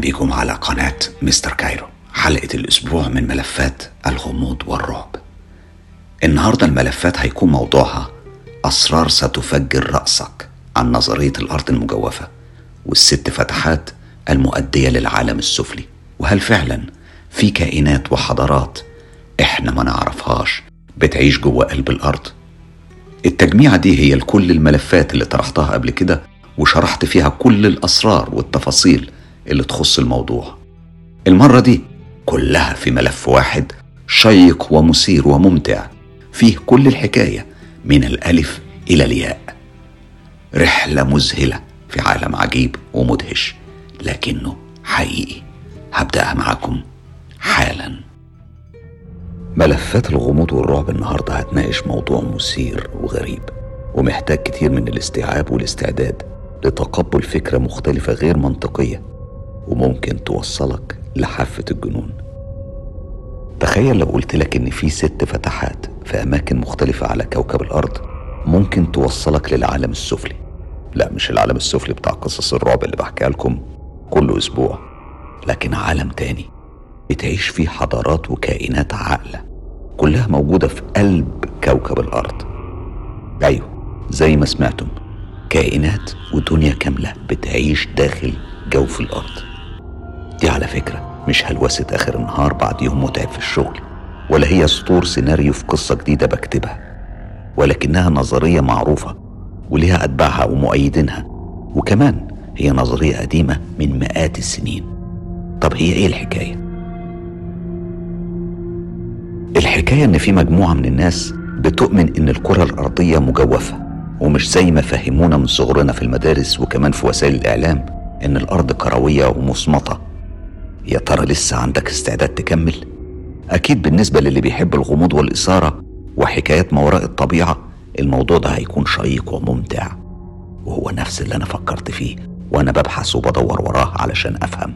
بيكم على قناة مستر كايرو. حلقة الأسبوع من ملفات الغموض والرعب. النهاردة الملفات هيكون موضوعها أسرار ستفجر رأسك عن نظرية الأرض المجوفة والست فتحات المؤدية للعالم السفلي. وهل فعلا في كائنات وحضارات إحنا ما نعرفهاش بتعيش جوه قلب الأرض؟ التجميعة دي هي لكل الملفات اللي طرحتها قبل كده وشرحت فيها كل الأسرار والتفاصيل اللي تخص الموضوع. المرة دي كلها في ملف واحد شيق ومثير وممتع. فيه كل الحكاية من الألف إلى الياء. رحلة مذهلة في عالم عجيب ومدهش لكنه حقيقي. هبدأها معاكم حالا. ملفات الغموض والرعب النهاردة هتناقش موضوع مثير وغريب ومحتاج كتير من الاستيعاب والاستعداد لتقبل فكرة مختلفة غير منطقية. وممكن توصلك لحافة الجنون. تخيل لو قلت لك إن في ست فتحات في أماكن مختلفة على كوكب الأرض ممكن توصلك للعالم السفلي. لا مش العالم السفلي بتاع قصص الرعب اللي بحكيها لكم كل أسبوع لكن عالم تاني بتعيش فيه حضارات وكائنات عاقلة كلها موجودة في قلب كوكب الأرض. أيوه زي ما سمعتم كائنات ودنيا كاملة بتعيش داخل جوف الأرض. دي على فكرة مش هلوسة آخر النهار بعد يوم متعب في الشغل ولا هي سطور سيناريو في قصة جديدة بكتبها ولكنها نظرية معروفة وليها أتباعها ومؤيدينها وكمان هي نظرية قديمة من مئات السنين طب هي إيه الحكاية؟ الحكاية إن في مجموعة من الناس بتؤمن إن الكرة الأرضية مجوفة ومش زي ما فهمونا من صغرنا في المدارس وكمان في وسائل الإعلام إن الأرض كروية ومصمتة يا ترى لسه عندك استعداد تكمل؟ أكيد بالنسبة للي بيحب الغموض والإثارة وحكايات ما وراء الطبيعة الموضوع ده هيكون شيق وممتع. وهو نفس اللي أنا فكرت فيه وأنا ببحث وبدور وراه علشان أفهم.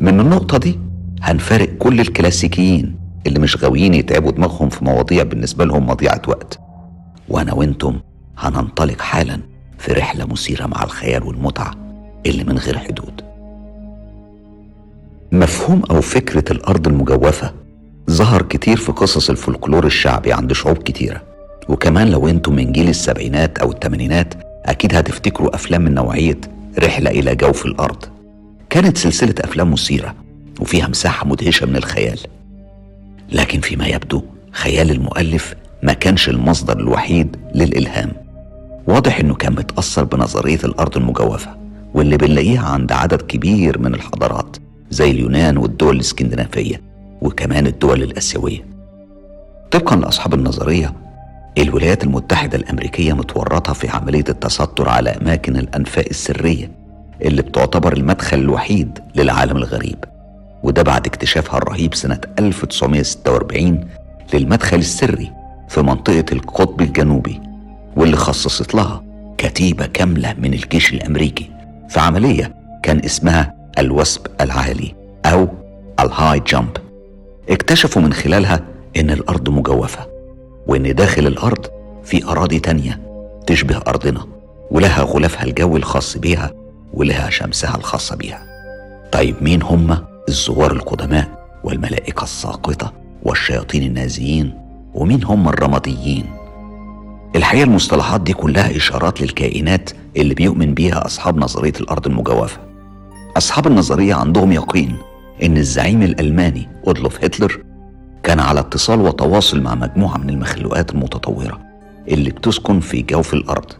من النقطة دي هنفارق كل الكلاسيكيين اللي مش غاويين يتعبوا دماغهم في مواضيع بالنسبة لهم مضيعة وقت. وأنا وإنتم هننطلق حالا في رحلة مثيرة مع الخيال والمتعة اللي من غير حدود. مفهوم أو فكرة الأرض المجوفة ظهر كتير في قصص الفولكلور الشعبي عند شعوب كتيرة. وكمان لو أنتم من جيل السبعينات أو الثمانينات أكيد هتفتكروا أفلام من نوعية رحلة إلى جوف الأرض. كانت سلسلة أفلام مثيرة وفيها مساحة مدهشة من الخيال. لكن فيما يبدو خيال المؤلف ما كانش المصدر الوحيد للإلهام. واضح إنه كان متأثر بنظرية الأرض المجوفة واللي بنلاقيها عند عدد كبير من الحضارات. زي اليونان والدول الإسكندنافية وكمان الدول الآسيوية. طبقا لأصحاب النظرية الولايات المتحدة الأمريكية متورطة في عملية التستر على أماكن الأنفاق السرية اللي بتعتبر المدخل الوحيد للعالم الغريب. وده بعد اكتشافها الرهيب سنة 1946 للمدخل السري في منطقة القطب الجنوبي واللي خصصت لها كتيبة كاملة من الجيش الأمريكي في عملية كان اسمها الوثب العالي أو الهاي جامب. اكتشفوا من خلالها إن الأرض مجوفة وإن داخل الأرض في أراضي تانية تشبه أرضنا ولها غلافها الجوي الخاص بيها ولها شمسها الخاصة بيها طيب مين هم الزوار القدماء والملائكة الساقطة والشياطين النازيين ومين هم الرماديين؟ الحقيقة المصطلحات دي كلها إشارات للكائنات اللي بيؤمن بيها أصحاب نظرية الأرض المجوفة. أصحاب النظرية عندهم يقين إن الزعيم الألماني أودلوف هتلر كان على اتصال وتواصل مع مجموعة من المخلوقات المتطورة اللي بتسكن في جوف الأرض.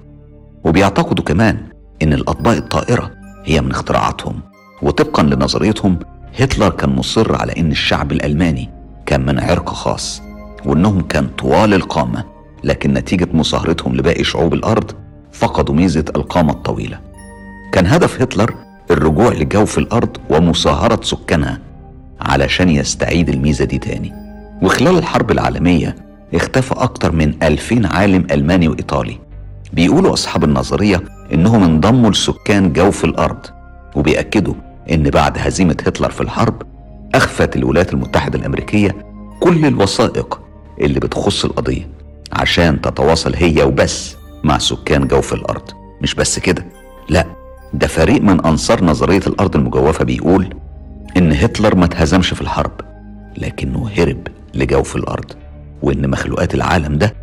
وبيعتقدوا كمان إن الأطباق الطائرة هي من اختراعاتهم. وطبقا لنظريتهم هتلر كان مصر على إن الشعب الألماني كان من عرق خاص وإنهم كان طوال القامة لكن نتيجة مصاهرتهم لباقي شعوب الأرض فقدوا ميزة القامة الطويلة. كان هدف هتلر الرجوع لجوف الأرض ومصاهرة سكانها علشان يستعيد الميزة دي تاني. وخلال الحرب العالمية اختفى أكتر من ألفين عالم ألماني وإيطالي. بيقولوا أصحاب النظرية إنهم انضموا لسكان جوف الأرض وبيأكدوا إن بعد هزيمة هتلر في الحرب أخفت الولايات المتحدة الأمريكية كل الوثائق اللي بتخص القضية عشان تتواصل هي وبس مع سكان جوف الأرض. مش بس كده لا ده فريق من أنصار نظرية الأرض المجوفة بيقول إن هتلر ما اتهزمش في الحرب لكنه هرب لجوف الأرض وإن مخلوقات العالم ده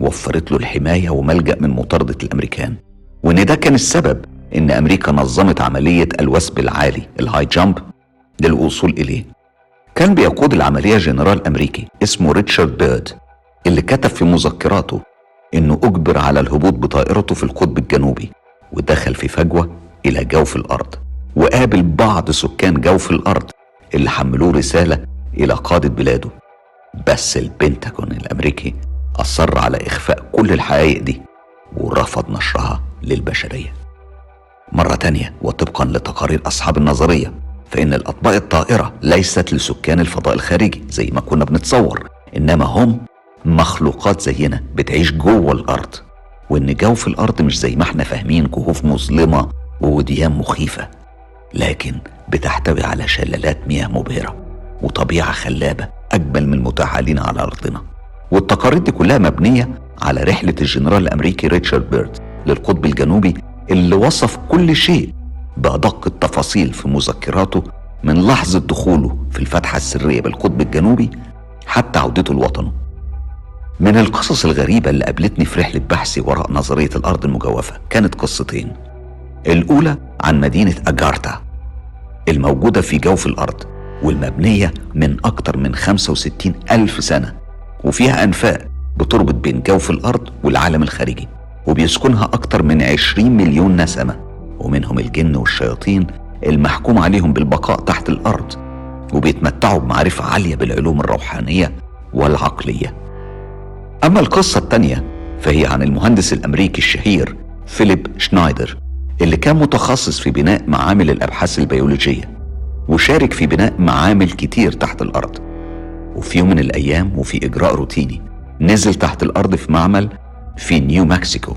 وفرت له الحماية وملجأ من مطاردة الأمريكان. وإن ده كان السبب إن أمريكا نظمت عملية الوثب العالي الهاي جامب للوصول إليه. كان بيقود العملية جنرال أمريكي اسمه ريتشارد بيرد اللي كتب في مذكراته إنه أجبر على الهبوط بطائرته في القطب الجنوبي ودخل في فجوة إلى جوف الأرض وقابل بعض سكان جوف الأرض اللي حملوه رسالة إلى قادة بلاده. بس البنتاجون الأمريكي أصر على إخفاء كل الحقائق دي ورفض نشرها للبشرية. مرة تانية وطبقا لتقارير أصحاب النظرية فإن الأطباق الطائرة ليست لسكان الفضاء الخارجي زي ما كنا بنتصور إنما هم مخلوقات زينا بتعيش جوه الأرض. وإن جوف الأرض مش زي ما إحنا فاهمين كهوف مظلمة ووديان مخيفة لكن بتحتوي على شلالات مياه مبهرة وطبيعة خلابة أجمل من المتاحة لنا على أرضنا. والتقارير دي كلها مبنية على رحلة الجنرال الأمريكي ريتشارد بيرد للقطب الجنوبي اللي وصف كل شيء بأدق التفاصيل في مذكراته من لحظة دخوله في الفتحة السرية بالقطب الجنوبي حتى عودته لوطنه. من القصص الغريبة اللي قابلتني في رحلة بحثي وراء نظرية الأرض المجوفة كانت قصتين. الأولى عن مدينة أجارتا الموجودة في جوف الأرض والمبنية من أكتر من 65 ألف سنة وفيها أنفاق بتربط بين جوف الأرض والعالم الخارجي وبيسكنها أكتر من 20 مليون نسمة ومنهم الجن والشياطين المحكوم عليهم بالبقاء تحت الأرض وبيتمتعوا بمعرفة عالية بالعلوم الروحانية والعقلية. أما القصة التانية فهي عن المهندس الأمريكي الشهير فيليب شنايدر. اللي كان متخصص في بناء معامل الأبحاث البيولوجية وشارك في بناء معامل كتير تحت الأرض. وفي يوم من الأيام وفي إجراء روتيني نزل تحت الأرض في معمل في نيو مكسيكو.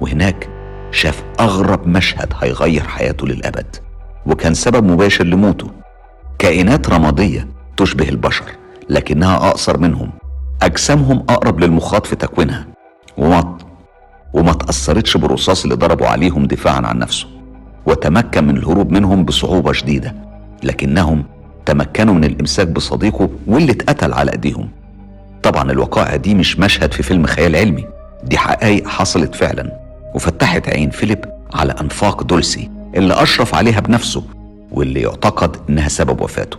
وهناك شاف أغرب مشهد هيغير حياته للأبد وكان سبب مباشر لموته. كائنات رمادية تشبه البشر لكنها أقصر منهم. أجسامهم أقرب للمخاط في تكوينها. وما تأثرتش بالرصاص اللي ضربوا عليهم دفاعا عن نفسه وتمكن من الهروب منهم بصعوبة شديدة لكنهم تمكنوا من الإمساك بصديقه واللي اتقتل على أيديهم. طبعا الوقائع دي مش مشهد في فيلم خيال علمي دي حقائق حصلت فعلا وفتحت عين فيليب على أنفاق دولسي اللي أشرف عليها بنفسه واللي يعتقد إنها سبب وفاته.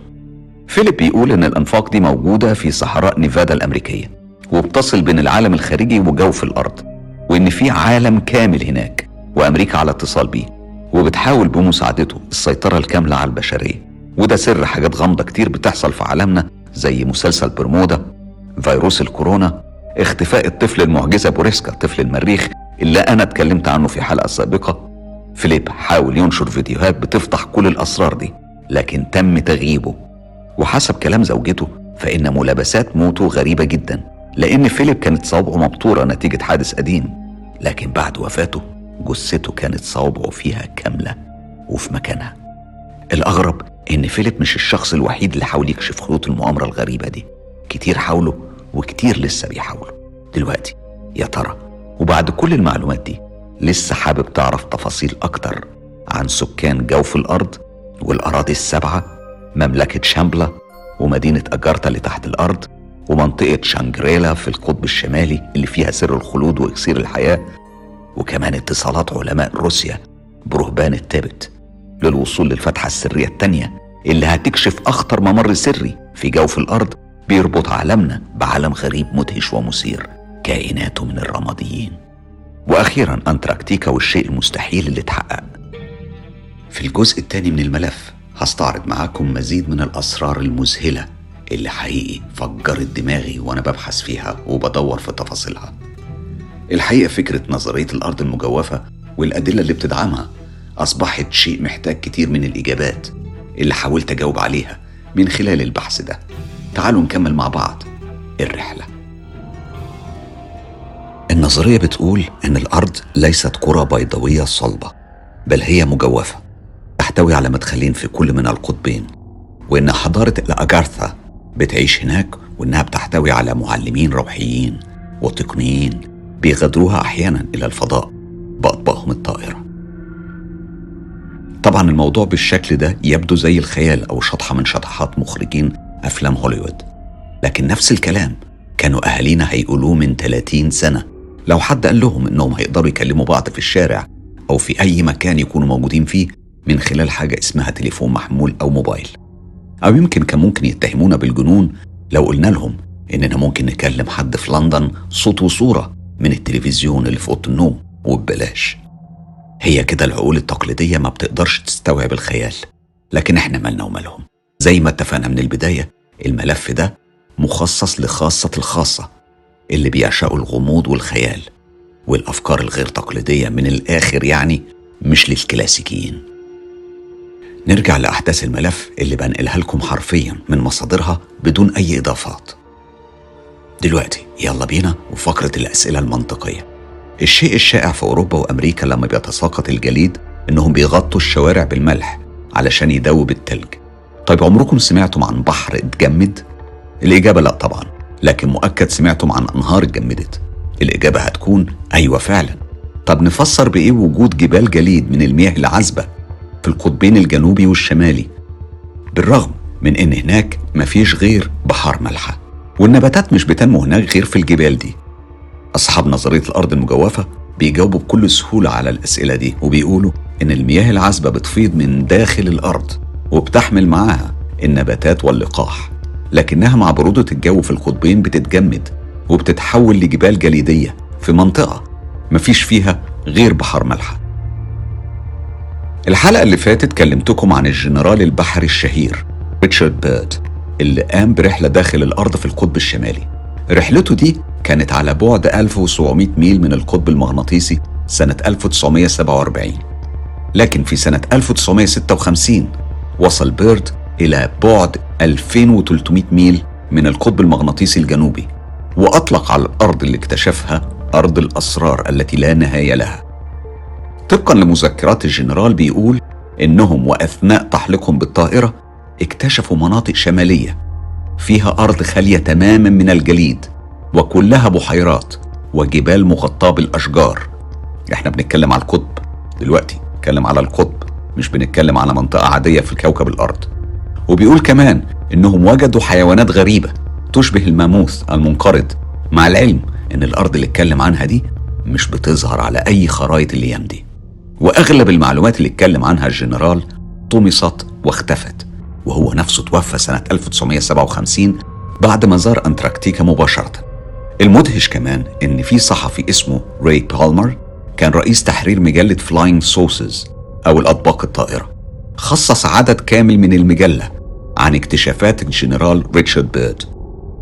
فيليب بيقول إن الأنفاق دي موجودة في صحراء نيفادا الأمريكية وبتصل بين العالم الخارجي وجوف الأرض. وإن في عالم كامل هناك وأمريكا على اتصال بيه وبتحاول بمساعدته السيطرة الكاملة على البشرية. وده سر حاجات غامضة كتير بتحصل في عالمنا زي مسلسل برمودا فيروس الكورونا اختفاء الطفل المعجزة بوريسكا طفل المريخ اللي أنا اتكلمت عنه في حلقة سابقة. فيليب حاول ينشر فيديوهات بتفضح كل الأسرار دي لكن تم تغييبه. وحسب كلام زوجته فإن ملابسات موته غريبة جدا. لأن فيليب كانت صوابعه مبتورة نتيجة حادث قديم لكن بعد وفاته جثته كانت صوابعه فيها كاملة وفي مكانها. الأغرب إن فيليب مش الشخص الوحيد اللي حاول يكشف خطوط المؤامرة الغريبة دي. كتير حاولوا وكتير لسه بيحاولوا. دلوقتي يا ترى وبعد كل المعلومات دي لسه حابب تعرف تفاصيل أكتر عن سكان جوف الأرض والأراضي السبعة مملكة شامبلا ومدينة أجارتا اللي تحت الأرض؟ ومنطقة شانجريلا في القطب الشمالي اللي فيها سر الخلود وإكسير الحياة وكمان اتصالات علماء روسيا برهبان التابت للوصول للفتحة السرية التانية اللي هتكشف أخطر ممر سري في جوف الأرض بيربط عالمنا بعالم غريب مدهش ومثير كائناته من الرماديين. وأخيرا أنتراكتيكا والشيء المستحيل اللي اتحقق. في الجزء الثاني من الملف هستعرض معاكم مزيد من الأسرار المذهلة اللي حقيقي فجرت دماغي وأنا ببحث فيها وبدور في تفاصيلها. الحقيقة فكرة نظرية الأرض المجوفة والأدلة اللي بتدعمها أصبحت شيء محتاج كتير من الإجابات اللي حاولت أجاوب عليها من خلال البحث ده. تعالوا نكمل مع بعض الرحلة. النظرية بتقول إن الأرض ليست كرة بيضاوية صلبة بل هي مجوفة تحتوي على مدخلين في كل من القطبين وإن حضارة الأجارثا بتعيش هناك وإنها بتحتوي على معلمين روحيين وتقنيين بيغادروها أحيانا إلى الفضاء بأطباقهم الطائرة. طبعا الموضوع بالشكل ده يبدو زي الخيال أو شطحة من شطحات مخرجين أفلام هوليوود. لكن نفس الكلام كانوا أهالينا هيقولوه من 30 سنة. لو حد قال لهم إنهم هيقدروا يكلموا بعض في الشارع أو في أي مكان يكونوا موجودين فيه من خلال حاجة اسمها تليفون محمول أو موبايل. أو يمكن كان ممكن يتهمونا بالجنون لو قلنا لهم إننا ممكن نكلم حد في لندن صوت وصورة من التلفزيون اللي في أوضة النوم وببلاش. هي كده العقول التقليدية ما بتقدرش تستوعب الخيال لكن إحنا مالنا ومالهم. زي ما اتفقنا من البداية الملف ده مخصص لخاصة الخاصة اللي بيعشقوا الغموض والخيال والأفكار الغير تقليدية من الآخر يعني مش للكلاسيكيين. نرجع لأحداث الملف اللي بنقلها لكم حرفيا من مصادرها بدون أي إضافات. دلوقتي يلا بينا وفقرة الأسئلة المنطقية. الشيء الشائع في أوروبا وأمريكا لما بيتساقط الجليد إنهم بيغطوا الشوارع بالملح علشان يدوب التلج. طيب عمركم سمعتم عن بحر اتجمد؟ الإجابة لا طبعا لكن مؤكد سمعتم عن أنهار اتجمدت. الإجابة هتكون أيوة فعلا. طب نفسر بإيه وجود جبال جليد من المياه العذبة في القطبين الجنوبي والشمالي بالرغم من إن هناك مفيش غير بحار مالحة والنباتات مش بتنمو هناك غير في الجبال دي. أصحاب نظرية الأرض المجوفة بيجاوبوا بكل سهولة على الأسئلة دي وبيقولوا إن المياه العذبة بتفيض من داخل الأرض وبتحمل معاها النباتات واللقاح. لكنها مع برودة الجو في القطبين بتتجمد وبتتحول لجبال جليدية في منطقة مفيش فيها غير بحر ملحة. الحلقة اللي فاتت كلمتكم عن الجنرال البحري الشهير ريتشارد بيرد اللي قام برحلة داخل الأرض في القطب الشمالي. رحلته دي كانت على بعد 1700 ميل من القطب المغناطيسي سنة 1947 لكن في سنة 1956 وصل بيرد إلى بعد 2300 ميل من القطب المغناطيسي الجنوبي وأطلق على الأرض اللي اكتشفها أرض الأسرار التي لا نهاية لها. طبقا لمذكرات الجنرال بيقول إنهم وأثناء تحليقهم بالطائرة اكتشفوا مناطق شمالية فيها أرض خالية تماما من الجليد وكلها بحيرات وجبال مغطاة بالأشجار. إحنا بنتكلم على القطب دلوقتي بنتكلم على القطب مش بنتكلم على منطقة عادية في كوكب الأرض. وبيقول كمان إنهم وجدوا حيوانات غريبة تشبه الماموث المنقرض مع العلم إن الأرض اللي اتكلم عنها دي مش بتظهر على أي خرائط الأيام دي وأغلب المعلومات اللي اتكلم عنها الجنرال طمست واختفت وهو نفسه توفى سنة 1957 بعد ما زار أنتاركتيكا مباشرة. المدهش كمان إن في صحفي اسمه راي بالمر كان رئيس تحرير مجلة Flying Saucers أو الأطباق الطائرة. خصص عدد كامل من المجلة عن اكتشافات الجنرال ريتشارد بيرد.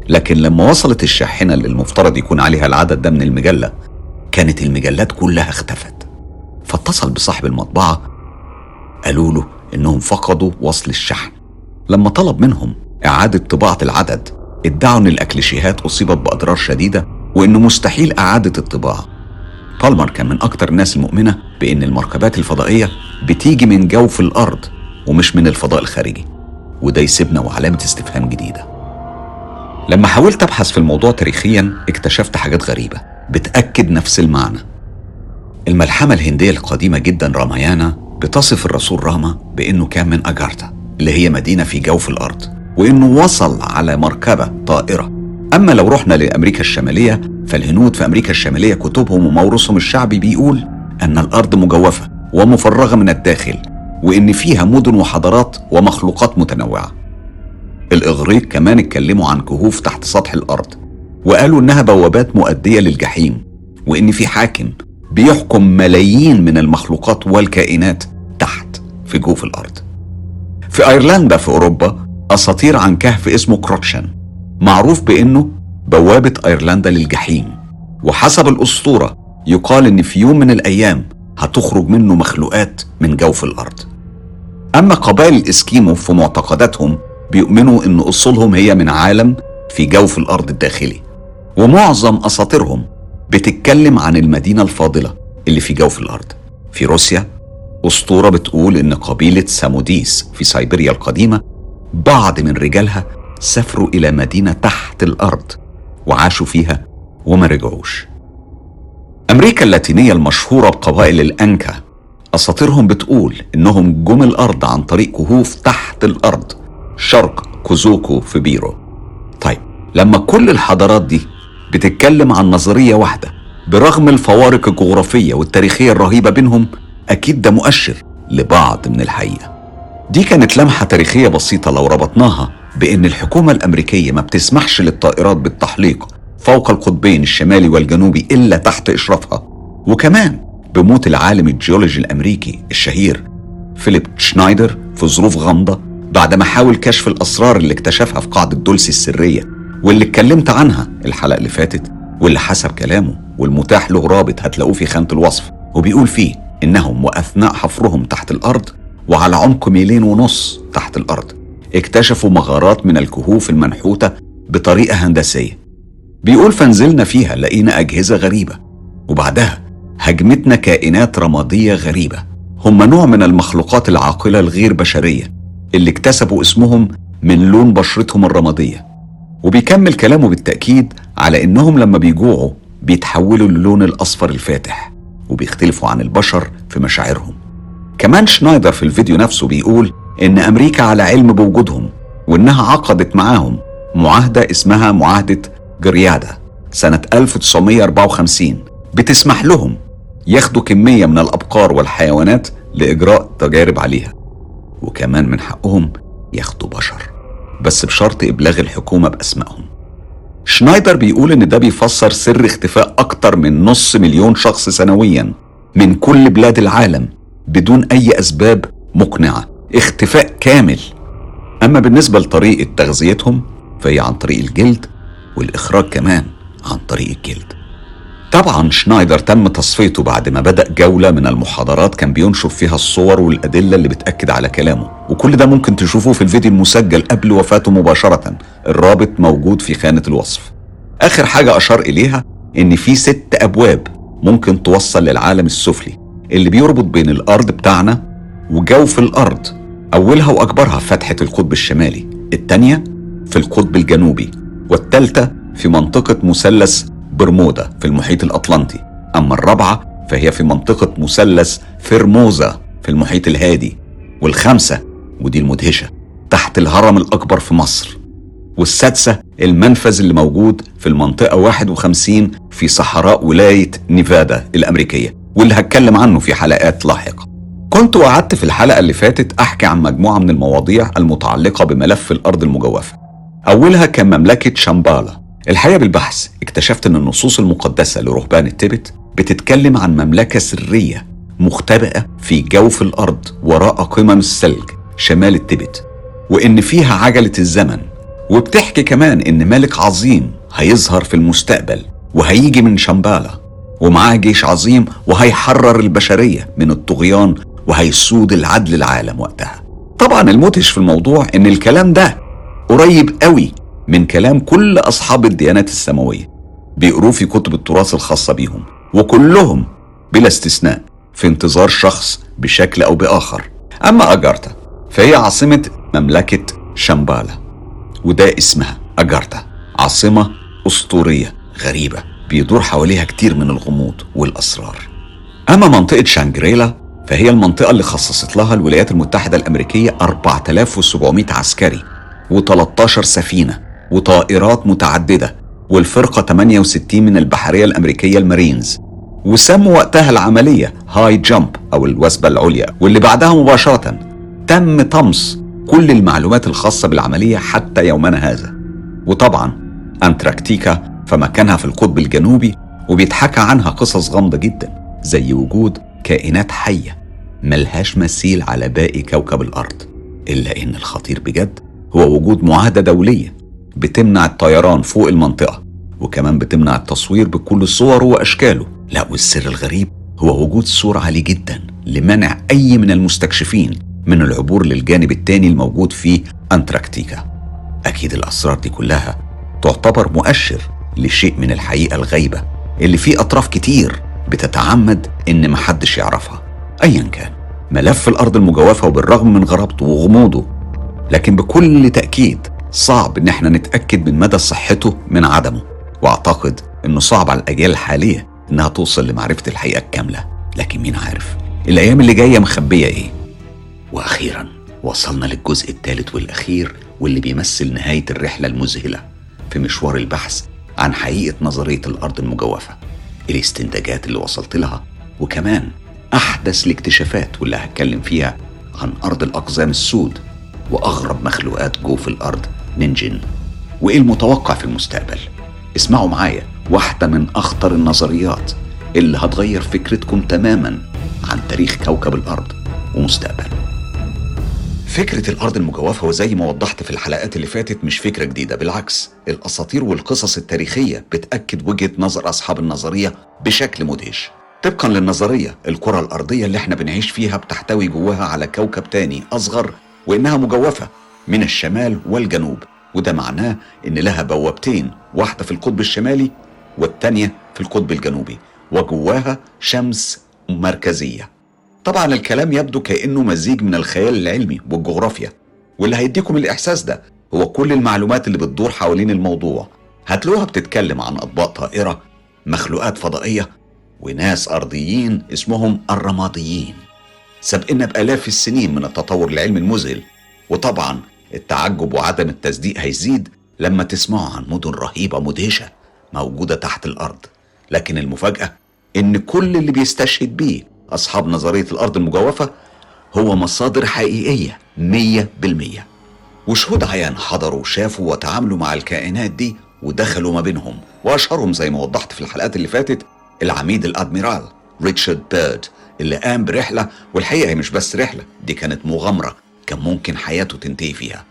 لكن لما وصلت الشاحنة اللي المفترض يكون عليها العدد ده من المجلة كانت المجلات كلها اختفت. فاتصل بصاحب المطبعة قالوا له إنهم فقدوا وصل الشحن. لما طلب منهم إعادة طباعة العدد ادعوا إن الأكليشيهات أصيبت بأضرار شديدة وإنه مستحيل إعادة الطباعة. بالمر كان من أكتر الناس المؤمنة بإن المركبات الفضائية بتيجي من جوف الأرض ومش من الفضاء الخارجي. وده يسيبنا وعلامة استفهام جديدة. لما حاولت أبحث في الموضوع تاريخيا اكتشفت حاجات غريبة. بتأكد نفس المعنى. الملحمة الهندية القديمة جدا رامايانا بتصف الرسول راما بأنه كان من أجارتا اللي هي مدينة في جوف الأرض وإنه وصل على مركبة طائرة. أما لو رحنا لأمريكا الشمالية فالهنود في أمريكا الشمالية كتبهم وموروثهم الشعبي بيقول أن الأرض مجوفة ومفرغة من الداخل وإن فيها مدن وحضارات ومخلوقات متنوعة. الإغريق كمان اتكلموا عن كهوف تحت سطح الأرض وقالوا إنها بوابات مؤدية للجحيم وإن في حاكم بيحكم ملايين من المخلوقات والكائنات تحت في جوف الأرض. في أيرلندا في أوروبا أساطير عن كهف اسمه كروتشن معروف بأنه بوابة أيرلندا للجحيم. وحسب الأسطورة يقال إن في يوم من الأيام هتخرج منه مخلوقات من جوف الأرض. أما قبائل الإسكيمو في معتقداتهم بيؤمنوا إن أصولهم هي من عالم في جوف الأرض الداخلي. ومعظم أساطيرهم بتتكلم عن المدينة الفاضلة اللي في جوف الأرض. في روسيا أسطورة بتقول إن قبيلة ساموديس في سيبيريا القديمة بعض من رجالها سافروا إلى مدينة تحت الأرض وعاشوا فيها وما رجعوش. أمريكا اللاتينية المشهورة بقبائل الأنكا أساطيرهم بتقول إنهم جم الأرض عن طريق كهوف تحت الأرض شرق كوزوكو في بيرو. طيب لما كل الحضارات دي بتتكلم عن نظرية واحدة. برغم الفوارق الجغرافية والتاريخية الرهيبة بينهم أكيد ده مؤشر لبعض من الحقيقة. دي كانت لمحة تاريخية بسيطة لو ربطناها بأن الحكومة الأمريكية ما بتسمحش للطائرات بالتحليق فوق القطبين الشمالي والجنوبي إلا تحت إشرافها. وكمان بموت العالم الجيولوجي الأمريكي الشهير فيليب شنايدر في ظروف غامضة بعدما حاول كشف الأسرار اللي اكتشفها في قاعدة دولسي السرية. واللي اتكلمت عنها الحلقة اللي فاتت واللي حسب كلامه والمتاح له رابط هتلاقوه في خانة الوصف وبيقول فيه إنهم وأثناء حفرهم تحت الأرض وعلى عمق ميلين ونص تحت الأرض اكتشفوا مغارات من الكهوف المنحوتة بطريقة هندسية. بيقول فنزلنا فيها لقينا أجهزة غريبة وبعدها هجمتنا كائنات رمادية غريبة. هم نوع من المخلوقات العاقلة الغير بشرية اللي اكتسبوا اسمهم من لون بشرتهم الرمادية. وبيكمل كلامه بالتأكيد على إنهم لما بيجوعوا بيتحولوا للون الأصفر الفاتح وبيختلفوا عن البشر في مشاعرهم. كمان شنايدر في الفيديو نفسه بيقول إن أمريكا على علم بوجودهم وإنها عقدت معاهم معاهدة اسمها معاهدة جريادا سنة 1954 بتسمح لهم ياخدوا كمية من الأبقار والحيوانات لإجراء تجارب عليها. وكمان من حقهم ياخدوا بشر. بس بشرط إبلاغ الحكومة بأسمائهم. شنايدر بيقول إن ده بيفسر سر اختفاء أكتر من نص مليون شخص سنويا من كل بلاد العالم بدون أي أسباب مقنعة. اختفاء كامل. أما بالنسبة لطريقة تغذيتهم فهي عن طريق الجلد والإخراج كمان عن طريق الجلد. طبعا شنايدر تم تصفيته بعد ما بدأ جولة من المحاضرات. كان بينشر فيها الصور والأدلة اللي بتأكد على كلامه. وكل ده ممكن تشوفوه في الفيديو المسجل قبل وفاته مباشرة. الرابط موجود في خانة الوصف. آخر حاجة أشار إليها إن في ست أبواب ممكن توصل للعالم السفلي. اللي بيربط بين الأرض بتاعنا وجوف الأرض. أولها وأكبرها فتحة القطب الشمالي. التانية في القطب الجنوبي. والتالتة في منطقة مثلث برمودا في المحيط الأطلنطي. أما الرابعة فهي في منطقة مثلث فرموزا في المحيط الهادي. والخامسة ودي المدهشة تحت الهرم الأكبر في مصر. والسادسة المنفذ اللي موجود في المنطقة 51 في صحراء ولاية نيفادا الأمريكية واللي هتكلم عنه في حلقات لاحقة. كنت وعدت في الحلقة اللي فاتت أحكي عن مجموعة من المواضيع المتعلقة بملف الأرض المجوفة. أولها كان مملكة شامبالا. الحقيقة بالبحث اكتشفت أن النصوص المقدسة لرهبان التبت بتتكلم عن مملكة سرية مختبئة في جوف الأرض وراء قمم الثلج شمال التبت وإن فيها عجلة الزمن. وبتحكي كمان إن ملك عظيم هيظهر في المستقبل وهيجي من شامبالا ومعاه جيش عظيم وهيحرر البشرية من الطغيان وهيسود العدل العالم وقتها. طبعا المدهش في الموضوع إن الكلام ده قريب قوي من كلام كل أصحاب الديانات السماوية بيقروه في كتب التراث الخاصة بيهم وكلهم بلا استثناء في انتظار شخص بشكل أو بآخر. أما أجارتا فهي عاصمة مملكة شامبالا وده اسمها أجارتا عاصمة أسطورية غريبة بيدور حواليها كتير من الغموض والأسرار. أما منطقة شانجريلا فهي المنطقة اللي خصصت لها الولايات المتحدة الأمريكية 4700 عسكري و13 سفينة وطائرات متعددة والفرقة 68 من البحرية الأمريكية المارينز. وسموا وقتها العملية High Jump أو الوثبة العليا واللي بعدها مباشرة تم طمس كل المعلومات الخاصة بالعملية حتى يومنا هذا. وطبعا انتراكتيكا فمكانها في القطب الجنوبي وبيتحكى عنها قصص غامضة جدا زي وجود كائنات حية ملهاش مثيل على باقي كوكب الأرض إلا إن الخطير بجد هو وجود معاهدة دولية بتمنع الطيران فوق المنطقة وكمان بتمنع التصوير بكل صوره وأشكاله. لا والسر الغريب هو وجود سور عالي جدا لمنع أي من المستكشفين من العبور للجانب الثاني الموجود في انتراكتيكا أكيد الأسرار دي كلها تعتبر مؤشر لشيء من الحقيقة الغايبة اللي فيه أطراف كتير بتتعمد إن محدش يعرفها ايا كان. ملف الأرض المجوفة وبالرغم من غرابته وغموضه لكن بكل تأكيد صعب إن إحنا نتأكد من مدى صحته من عدمه وأعتقد إنه صعب على الأجيال الحالية إنها توصل لمعرفة الحقيقة الكاملة لكن مين عارف؟ الأيام اللي جاية مخبية إيه؟ وأخيرا وصلنا للجزء الثالث والأخير واللي بيمثل نهاية الرحلة المذهلة في مشوار البحث عن حقيقة نظرية الأرض المجوفة الاستنتاجات اللي وصلت لها وكمان أحدث الاكتشافات واللي هتكلم فيها عن أرض الأقزام السود وأغرب مخلوقات جوف الأرض نينجن وإيه المتوقع في المستقبل؟ اسمعوا معايا واحدة من أخطر النظريات اللي هتغير فكرتكم تماما عن تاريخ كوكب الأرض ومستقبله فكرة الأرض المجوفة وزي ما وضحت في الحلقات اللي فاتت مش فكرة جديدة بالعكس الأساطير والقصص التاريخية بتأكد وجهة نظر أصحاب النظرية بشكل مدهش. طبقا للنظرية الكرة الأرضية اللي إحنا بنعيش فيها بتحتوي جواها على كوكب تاني أصغر وإنها مجوفة. من الشمال والجنوب وده معناه إن لها بوابتين واحدة في القطب الشمالي والتانية في القطب الجنوبي وجواها شمس مركزية. طبعا الكلام يبدو كأنه مزيج من الخيال العلمي والجغرافيا واللي هيديكم الإحساس ده هو كل المعلومات اللي بتدور حوالين الموضوع. هتلاقوها بتتكلم عن أطباق طائرة مخلوقات فضائية وناس أرضيين اسمهم الرماديين. سابقنا بآلاف السنين من التطور العلمي المذهل وطبعا التعجب وعدم التصديق هيزيد لما تسمعوا عن مدن رهيبة مدهشة موجودة تحت الأرض. لكن المفاجأة إن كل اللي بيستشهد بيه أصحاب نظرية الأرض المجوفة هو مصادر حقيقية مية بالمية. وشهود عيان حضروا وشافوا وتعاملوا مع الكائنات دي ودخلوا ما بينهم. وأشهرهم زي ما وضحت في الحلقات اللي فاتت العميد الأدميرال ريتشارد بيرد اللي قام برحلة والحقيقة هي مش بس رحلة دي كانت مغامرة كان ممكن حياته تنتهي فيها.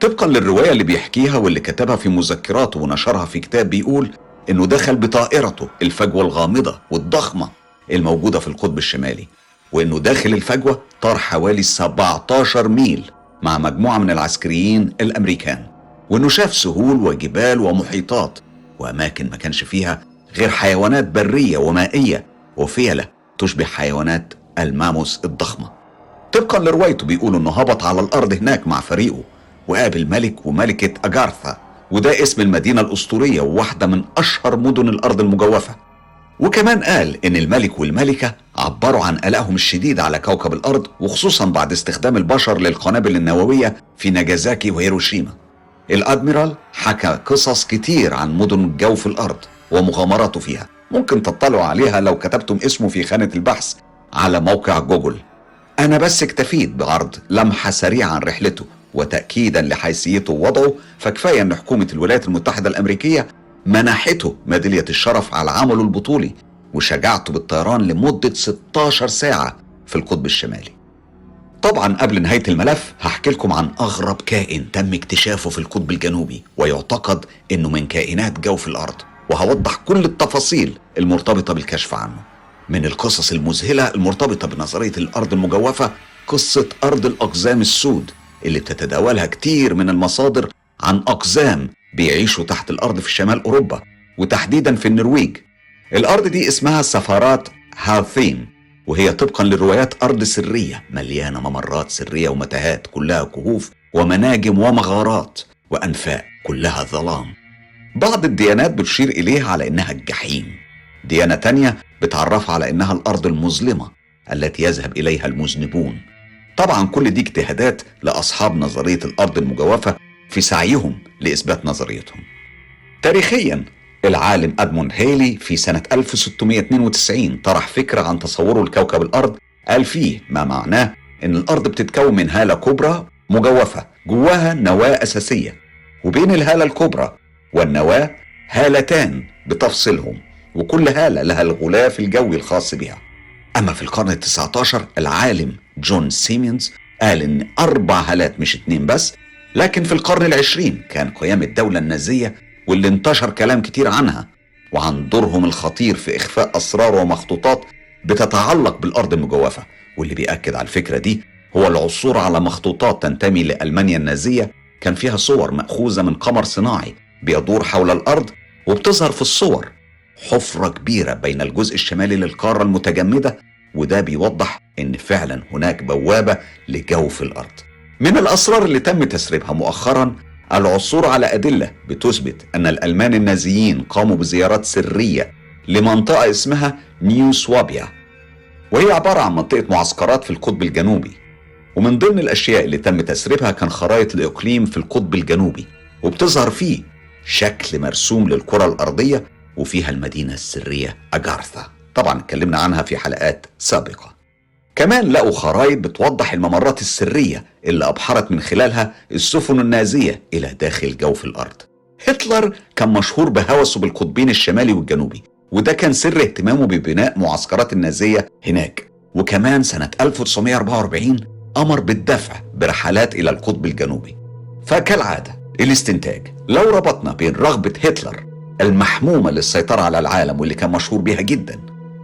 طبقا للرواية اللي بيحكيها واللي كتبها في مذكراته ونشرها في كتاب بيقول إنه دخل بطائرته الفجوة الغامضة والضخمة الموجودة في القطب الشمالي وإنه داخل الفجوة طار حوالي 17 ميل مع مجموعة من العسكريين الأمريكان وإنه شاف سهول وجبال ومحيطات وأماكن ما كانش فيها غير حيوانات برية ومائية وفيلة تشبه حيوانات الماموس الضخمة. طبقا لروايته بيقولوا إنه هبط على الأرض هناك مع فريقه وقابل ملك وملكة أجارثا وده اسم المدينة الأسطورية وواحدة من أشهر مدن الأرض المجوفة. وكمان قال إن الملك والملكة عبروا عن قلقهم الشديد على كوكب الأرض وخصوصا بعد استخدام البشر للقنابل النووية في ناجازاكي وهيروشيما. الأدميرال حكى قصص كتير عن مدن جوف الأرض ومغامراته فيها. ممكن تطلعوا عليها لو كتبتم اسمه في خانة البحث على موقع جوجل. أنا بس اكتفيت بعرض لمحة سريعة عن رحلته وتأكيدا لحيثيته ووضعه فكفاية أن حكومة الولايات المتحدة الأمريكية منحته ميدالية الشرف على عمله البطولي وشجعته بالطيران لمدة 16 ساعة في القطب الشمالي. طبعا قبل نهاية الملف هحكي لكم عن أغرب كائن تم اكتشافه في القطب الجنوبي ويعتقد أنه من كائنات جوف الأرض وهوضح كل التفاصيل المرتبطة بالكشف عنه. من القصص المذهلة المرتبطة بنظرية الأرض المجوفة قصة أرض الأقزام السود اللي بتتداولها كتير من المصادر عن أقزام بيعيشوا تحت الأرض في شمال أوروبا وتحديدا في النرويج. الأرض دي اسمها سفارات هاثين وهي طبقا للروايات أرض سرية مليانة ممرات سرية ومتاهات كلها كهوف ومناجم ومغارات وأنفاق كلها ظلام. بعض الديانات بتشير إليها على إنها الجحيم. ديانة تانية بتعرفها على إنها الأرض المظلمة التي يذهب إليها المذنبون. طبعا كل دي اجتهادات لأصحاب نظرية الأرض المجوفة في سعيهم لإثبات نظريتهم. تاريخيا العالم أدموند هيلي في سنة 1692 طرح فكرة عن تصوره لكوكب الأرض قال فيه ما معناه إن الأرض بتتكون من هالة كبرى مجوفة جواها نواة أساسية وبين الهالة الكبرى والنواة هالتان بتفصلهم وكل هالة لها الغلاف الجوي الخاص بها. أما في القرن التسعة عشر العالم جون سيميونز قال إن أربع هالات مش اتنين بس لكن في القرن العشرين كان قيام الدولة النازية واللي انتشر كلام كتير عنها وعن دورهم الخطير في إخفاء أسرار ومخطوطات بتتعلق بالأرض المجوفة. واللي بيأكد على الفكرة دي هو العثور على مخطوطات تنتمي لألمانيا النازية. كان فيها صور مأخوذة من قمر صناعي بيدور حول الأرض وبتظهر في الصور حفرة كبيرة بين الجزء الشمالي للقارة المتجمدة وده بيوضح إن فعلا هناك بوابة لجوف الأرض. من الأسرار اللي تم تسريبها مؤخرا العثور على أدلة بتثبت أن الألمان النازيين قاموا بزيارات سرية لمنطقة اسمها نيو سوابيا وهي عبارة عن منطقة معسكرات في القطب الجنوبي. ومن ضمن الأشياء اللي تم تسريبها كان خرائط الإقليم في القطب الجنوبي وبتظهر فيه شكل مرسوم للكرة الأرضية وفيها المدينة السرية أجارثا. طبعا اتكلمنا عنها في حلقات سابقة. كمان لقوا خرائط بتوضح الممرات السرية اللي أبحرت من خلالها السفن النازية إلى داخل جوف الأرض. هتلر كان مشهور بهوسه بالقطبين الشمالي والجنوبي وده كان سر اهتمامه ببناء معسكرات النازية هناك. وكمان سنة 1944 أمر بالدفع برحلات إلى القطب الجنوبي. فكالعادة الاستنتاج لو ربطنا بين رغبة هتلر المحمومة للسيطرة على العالم واللي كان مشهور بيها جدا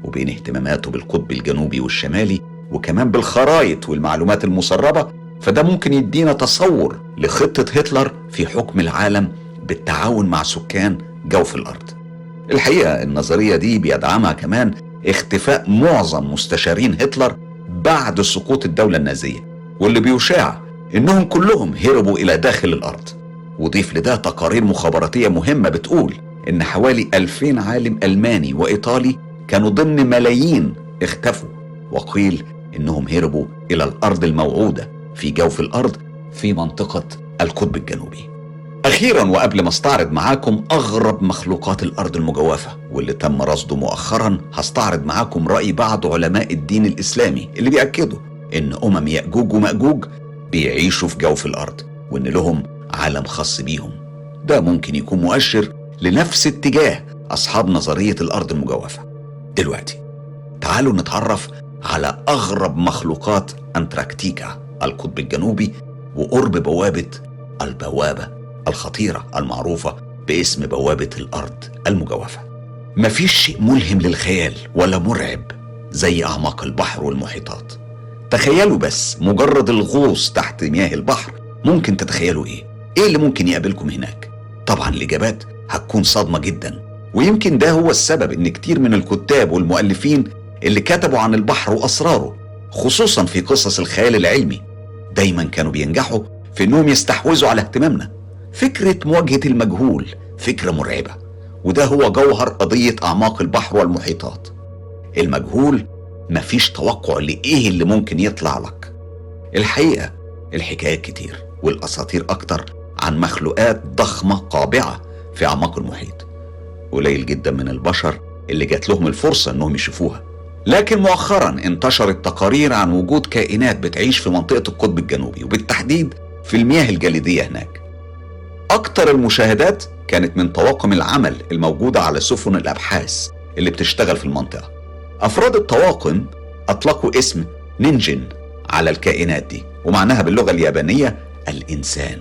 وبين اهتماماته بالقطب الجنوبي والشمالي وكمان بالخرايط والمعلومات المسربة فده ممكن يدينا تصور لخطة هتلر في حكم العالم بالتعاون مع سكان جوف الأرض. الحقيقة النظرية دي بيدعمها كمان اختفاء معظم مستشارين هتلر بعد سقوط الدولة النازية واللي بيشاع إنهم كلهم هربوا إلى داخل الأرض. وضيف لده تقارير مخابراتية مهمة بتقول إن حوالي 2000 عالم ألماني وإيطالي كانوا ضمن ملايين اختفوا وقيل إنهم هربوا إلى الأرض الموعودة في جوف الأرض في منطقة القطب الجنوبي. أخيرا وقبل ما استعرض معاكم أغرب مخلوقات الأرض المجوفة واللي تم رصده مؤخرا هستعرض معاكم رأي بعض علماء الدين الإسلامي اللي بيأكدوا إن أمم يأجوج ومأجوج بيعيشوا في جوف الأرض وإن لهم عالم خاص بيهم. ده ممكن يكون مؤشر لنفس اتجاه أصحاب نظرية الأرض المجوفة دلوقتي تعالوا نتعرف على أغرب مخلوقات أنتراكتيكا القطب الجنوبي وقرب بوابة البوابة الخطيرة المعروفة باسم بوابة الأرض المجوفة مفيش شيء ملهم للخيال ولا مرعب زي أعماق البحر والمحيطات تخيلوا بس مجرد الغوص تحت مياه البحر ممكن تتخيلوا إيه؟ إيه اللي ممكن يقابلكم هناك؟ طبعا الإجابات هتكون صادمة جدا. ويمكن ده هو السبب إن كتير من الكتاب والمؤلفين اللي كتبوا عن البحر وأسراره خصوصا في قصص الخيال العلمي دايما كانوا بينجحوا في إنهم يستحوذوا على اهتمامنا. فكرة مواجهة المجهول فكرة مرعبة وده هو جوهر قضية أعماق البحر والمحيطات. المجهول مفيش توقع لإيه اللي ممكن يطلع لك. الحقيقة الحكايات كتير والأساطير أكتر عن مخلوقات ضخمة قابعة في أعماق المحيط. قليل جدا من البشر اللي جات لهم الفرصة إنهم يشوفوها. لكن مؤخرا انتشرت تقارير عن وجود كائنات بتعيش في منطقة القطب الجنوبي وبالتحديد في المياه الجليدية هناك. أكتر المشاهدات كانت من طواقم العمل الموجودة على سفن الأبحاث اللي بتشتغل في المنطقة. أفراد الطواقم أطلقوا اسم نينجن على الكائنات دي ومعناها باللغة اليابانية الإنسان.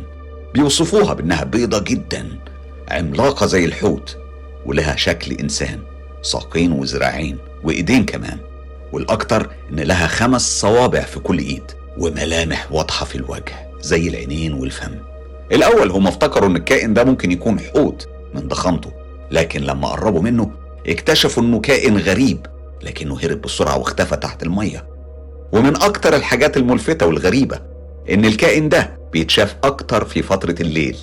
بيوصفوها بأنها بيضة جدا. عملاقة زي الحوت ولها شكل إنسان ساقين وذراعين وإيدين كمان والأكتر إن لها خمس صوابع في كل إيد وملامح واضحة في الوجه زي العينين والفم. الأول هم افتكروا إن الكائن ده ممكن يكون حوت من ضخامته لكن لما قربوا منه اكتشفوا إنه كائن غريب لكنه هرب بسرعة واختفى تحت المية. ومن أكتر الحاجات الملفتة والغريبة إن الكائن ده بيتشاف أكتر في فترة الليل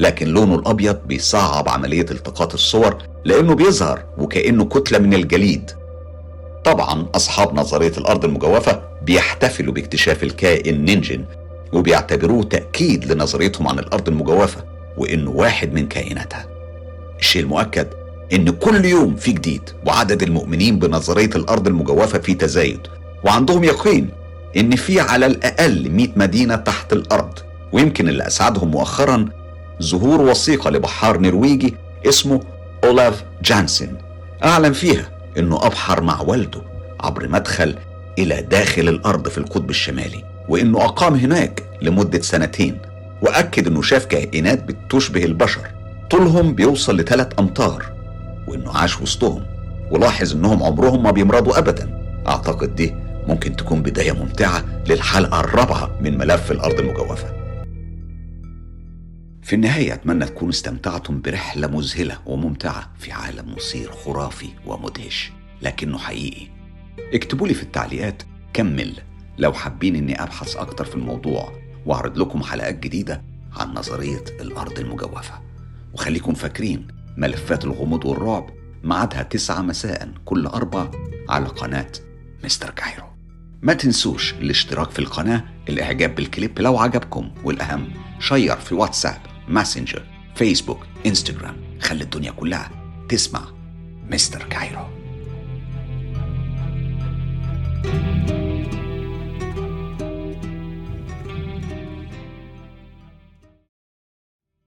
لكن لونه الأبيض بيصعب عملية التقاط الصور لأنه بيظهر وكأنه كتلة من الجليد. طبعا أصحاب نظرية الأرض المجوفة بيحتفلوا باكتشاف الكائن نينجن وبيعتبروه تأكيد لنظريتهم عن الأرض المجوفة وإنه واحد من كائناتها. الشيء المؤكد إن كل يوم في جديد وعدد المؤمنين بنظرية الأرض المجوفة في تزايد وعندهم يقين إن في على الأقل 100 مدينة تحت الأرض ويمكن اللي أسعدهم مؤخرا ظهور وثيقة لبحار نرويجي اسمه أولاف جانسن. أعلن فيها إنه أبحر مع والده عبر مدخل إلى داخل الأرض في القطب الشمالي وإنه أقام هناك لمدة سنتين وأكد إنه شاف كائنات بتشبه البشر. طولهم بيوصل لثلاث أمتار وإنه عاش وسطهم ولاحظ إنهم عمرهم ما بيمرضوا أبدا. أعتقد دي ممكن تكون بداية ممتعة للحلقة الرابعة من ملف الأرض المجوفة. في النهاية أتمنى تكونوا استمتعتم برحلة مذهلة وممتعة في عالم مثير خرافي ومدهش لكنه حقيقي. اكتبوا لي في التعليقات كمل لو حابين إني أبحث أكتر في الموضوع وأعرض لكم حلقات جديدة عن نظرية الأرض المجوفة. وخليكم فاكرين ملفات الغموض والرعب ميعادها تسعة مساء كل أربع على قناة مستر كايرو. ما تنسوش الاشتراك في القناة الإعجاب بالكليب لو عجبكم والأهم share في واتساب. ماسنجر فيسبوك انستجرام خلي الدنيا كلها تسمع Mister Cairo.